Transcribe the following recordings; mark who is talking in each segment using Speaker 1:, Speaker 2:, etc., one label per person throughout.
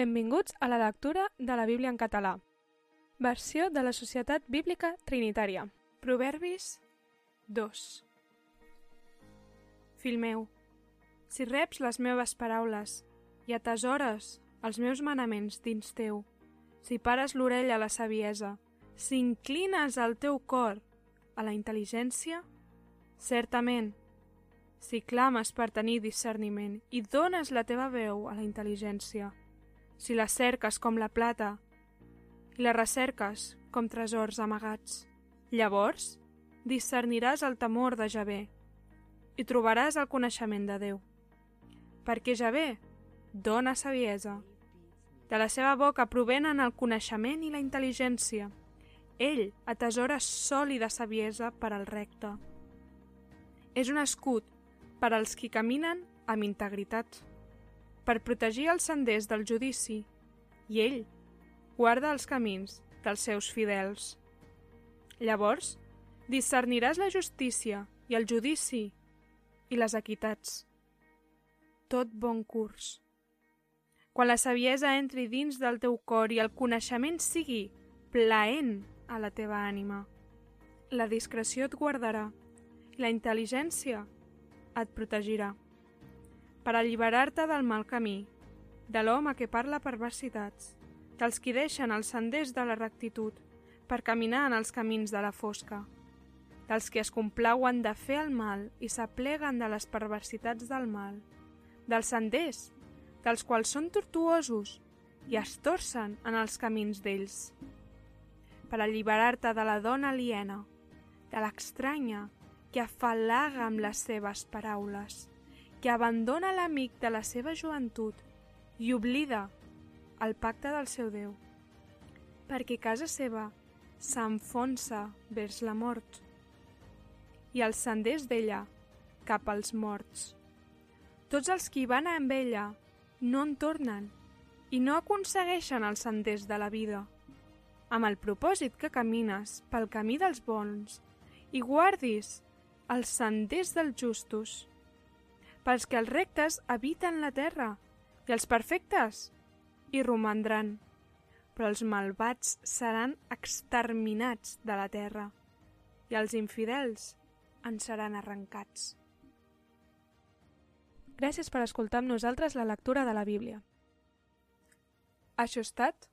Speaker 1: Benvinguts a la lectura de la Bíblia en català. Versió de la Societat Bíblica Trinitària. Proverbis 2. Fill meu, si reps les meves paraules i atesores els meus manaments dins teu, si pares l'orella a la saviesa, si inclines el teu cor a la intel·ligència, certament, si clames per tenir discerniment i dones la teva veu a la intel·ligència, si la cerques com la plata i la recerques com tresors amagats. Llavors, discerniràs el temor de Javé i trobaràs el coneixement de Déu. Perquè Javé dona saviesa. De la seva boca provenen el coneixement i la intel·ligència. Ell atesora sòlida saviesa per al recte. És un escut per als qui caminen amb integritat per protegir els senders del judici, i ell guarda els camins dels seus fidels. Llavors, discerniràs la justícia i el judici i les equitats. Tot bon curs. Quan la saviesa entri dins del teu cor i el coneixement sigui plaent a la teva ànima, la discreció et guardarà la intel·ligència et protegirà per alliberar-te del mal camí, de l'home que parla perversitats, dels qui deixen els senders de la rectitud per caminar en els camins de la fosca, dels que es complauen de fer el mal i s'apleguen de les perversitats del mal, dels senders, dels quals són tortuosos i es torcen en els camins d'ells, per alliberar-te de la dona aliena, de l'estranya que afalaga amb les seves paraules, que abandona l'amic de la seva joventut i oblida el pacte del seu Déu, perquè casa seva s'enfonsa vers la mort i els senders d'ella cap als morts. Tots els qui van amb ella no en tornen i no aconsegueixen els senders de la vida, amb el propòsit que camines pel camí dels bons i guardis els senders dels justos pels que els rectes habiten la terra i els perfectes hi romandran, però els malvats seran exterminats de la terra i els infidels en seran arrencats. Gràcies per escoltar amb nosaltres la lectura de la Bíblia. Això ha estat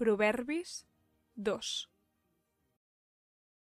Speaker 1: Proverbis 2.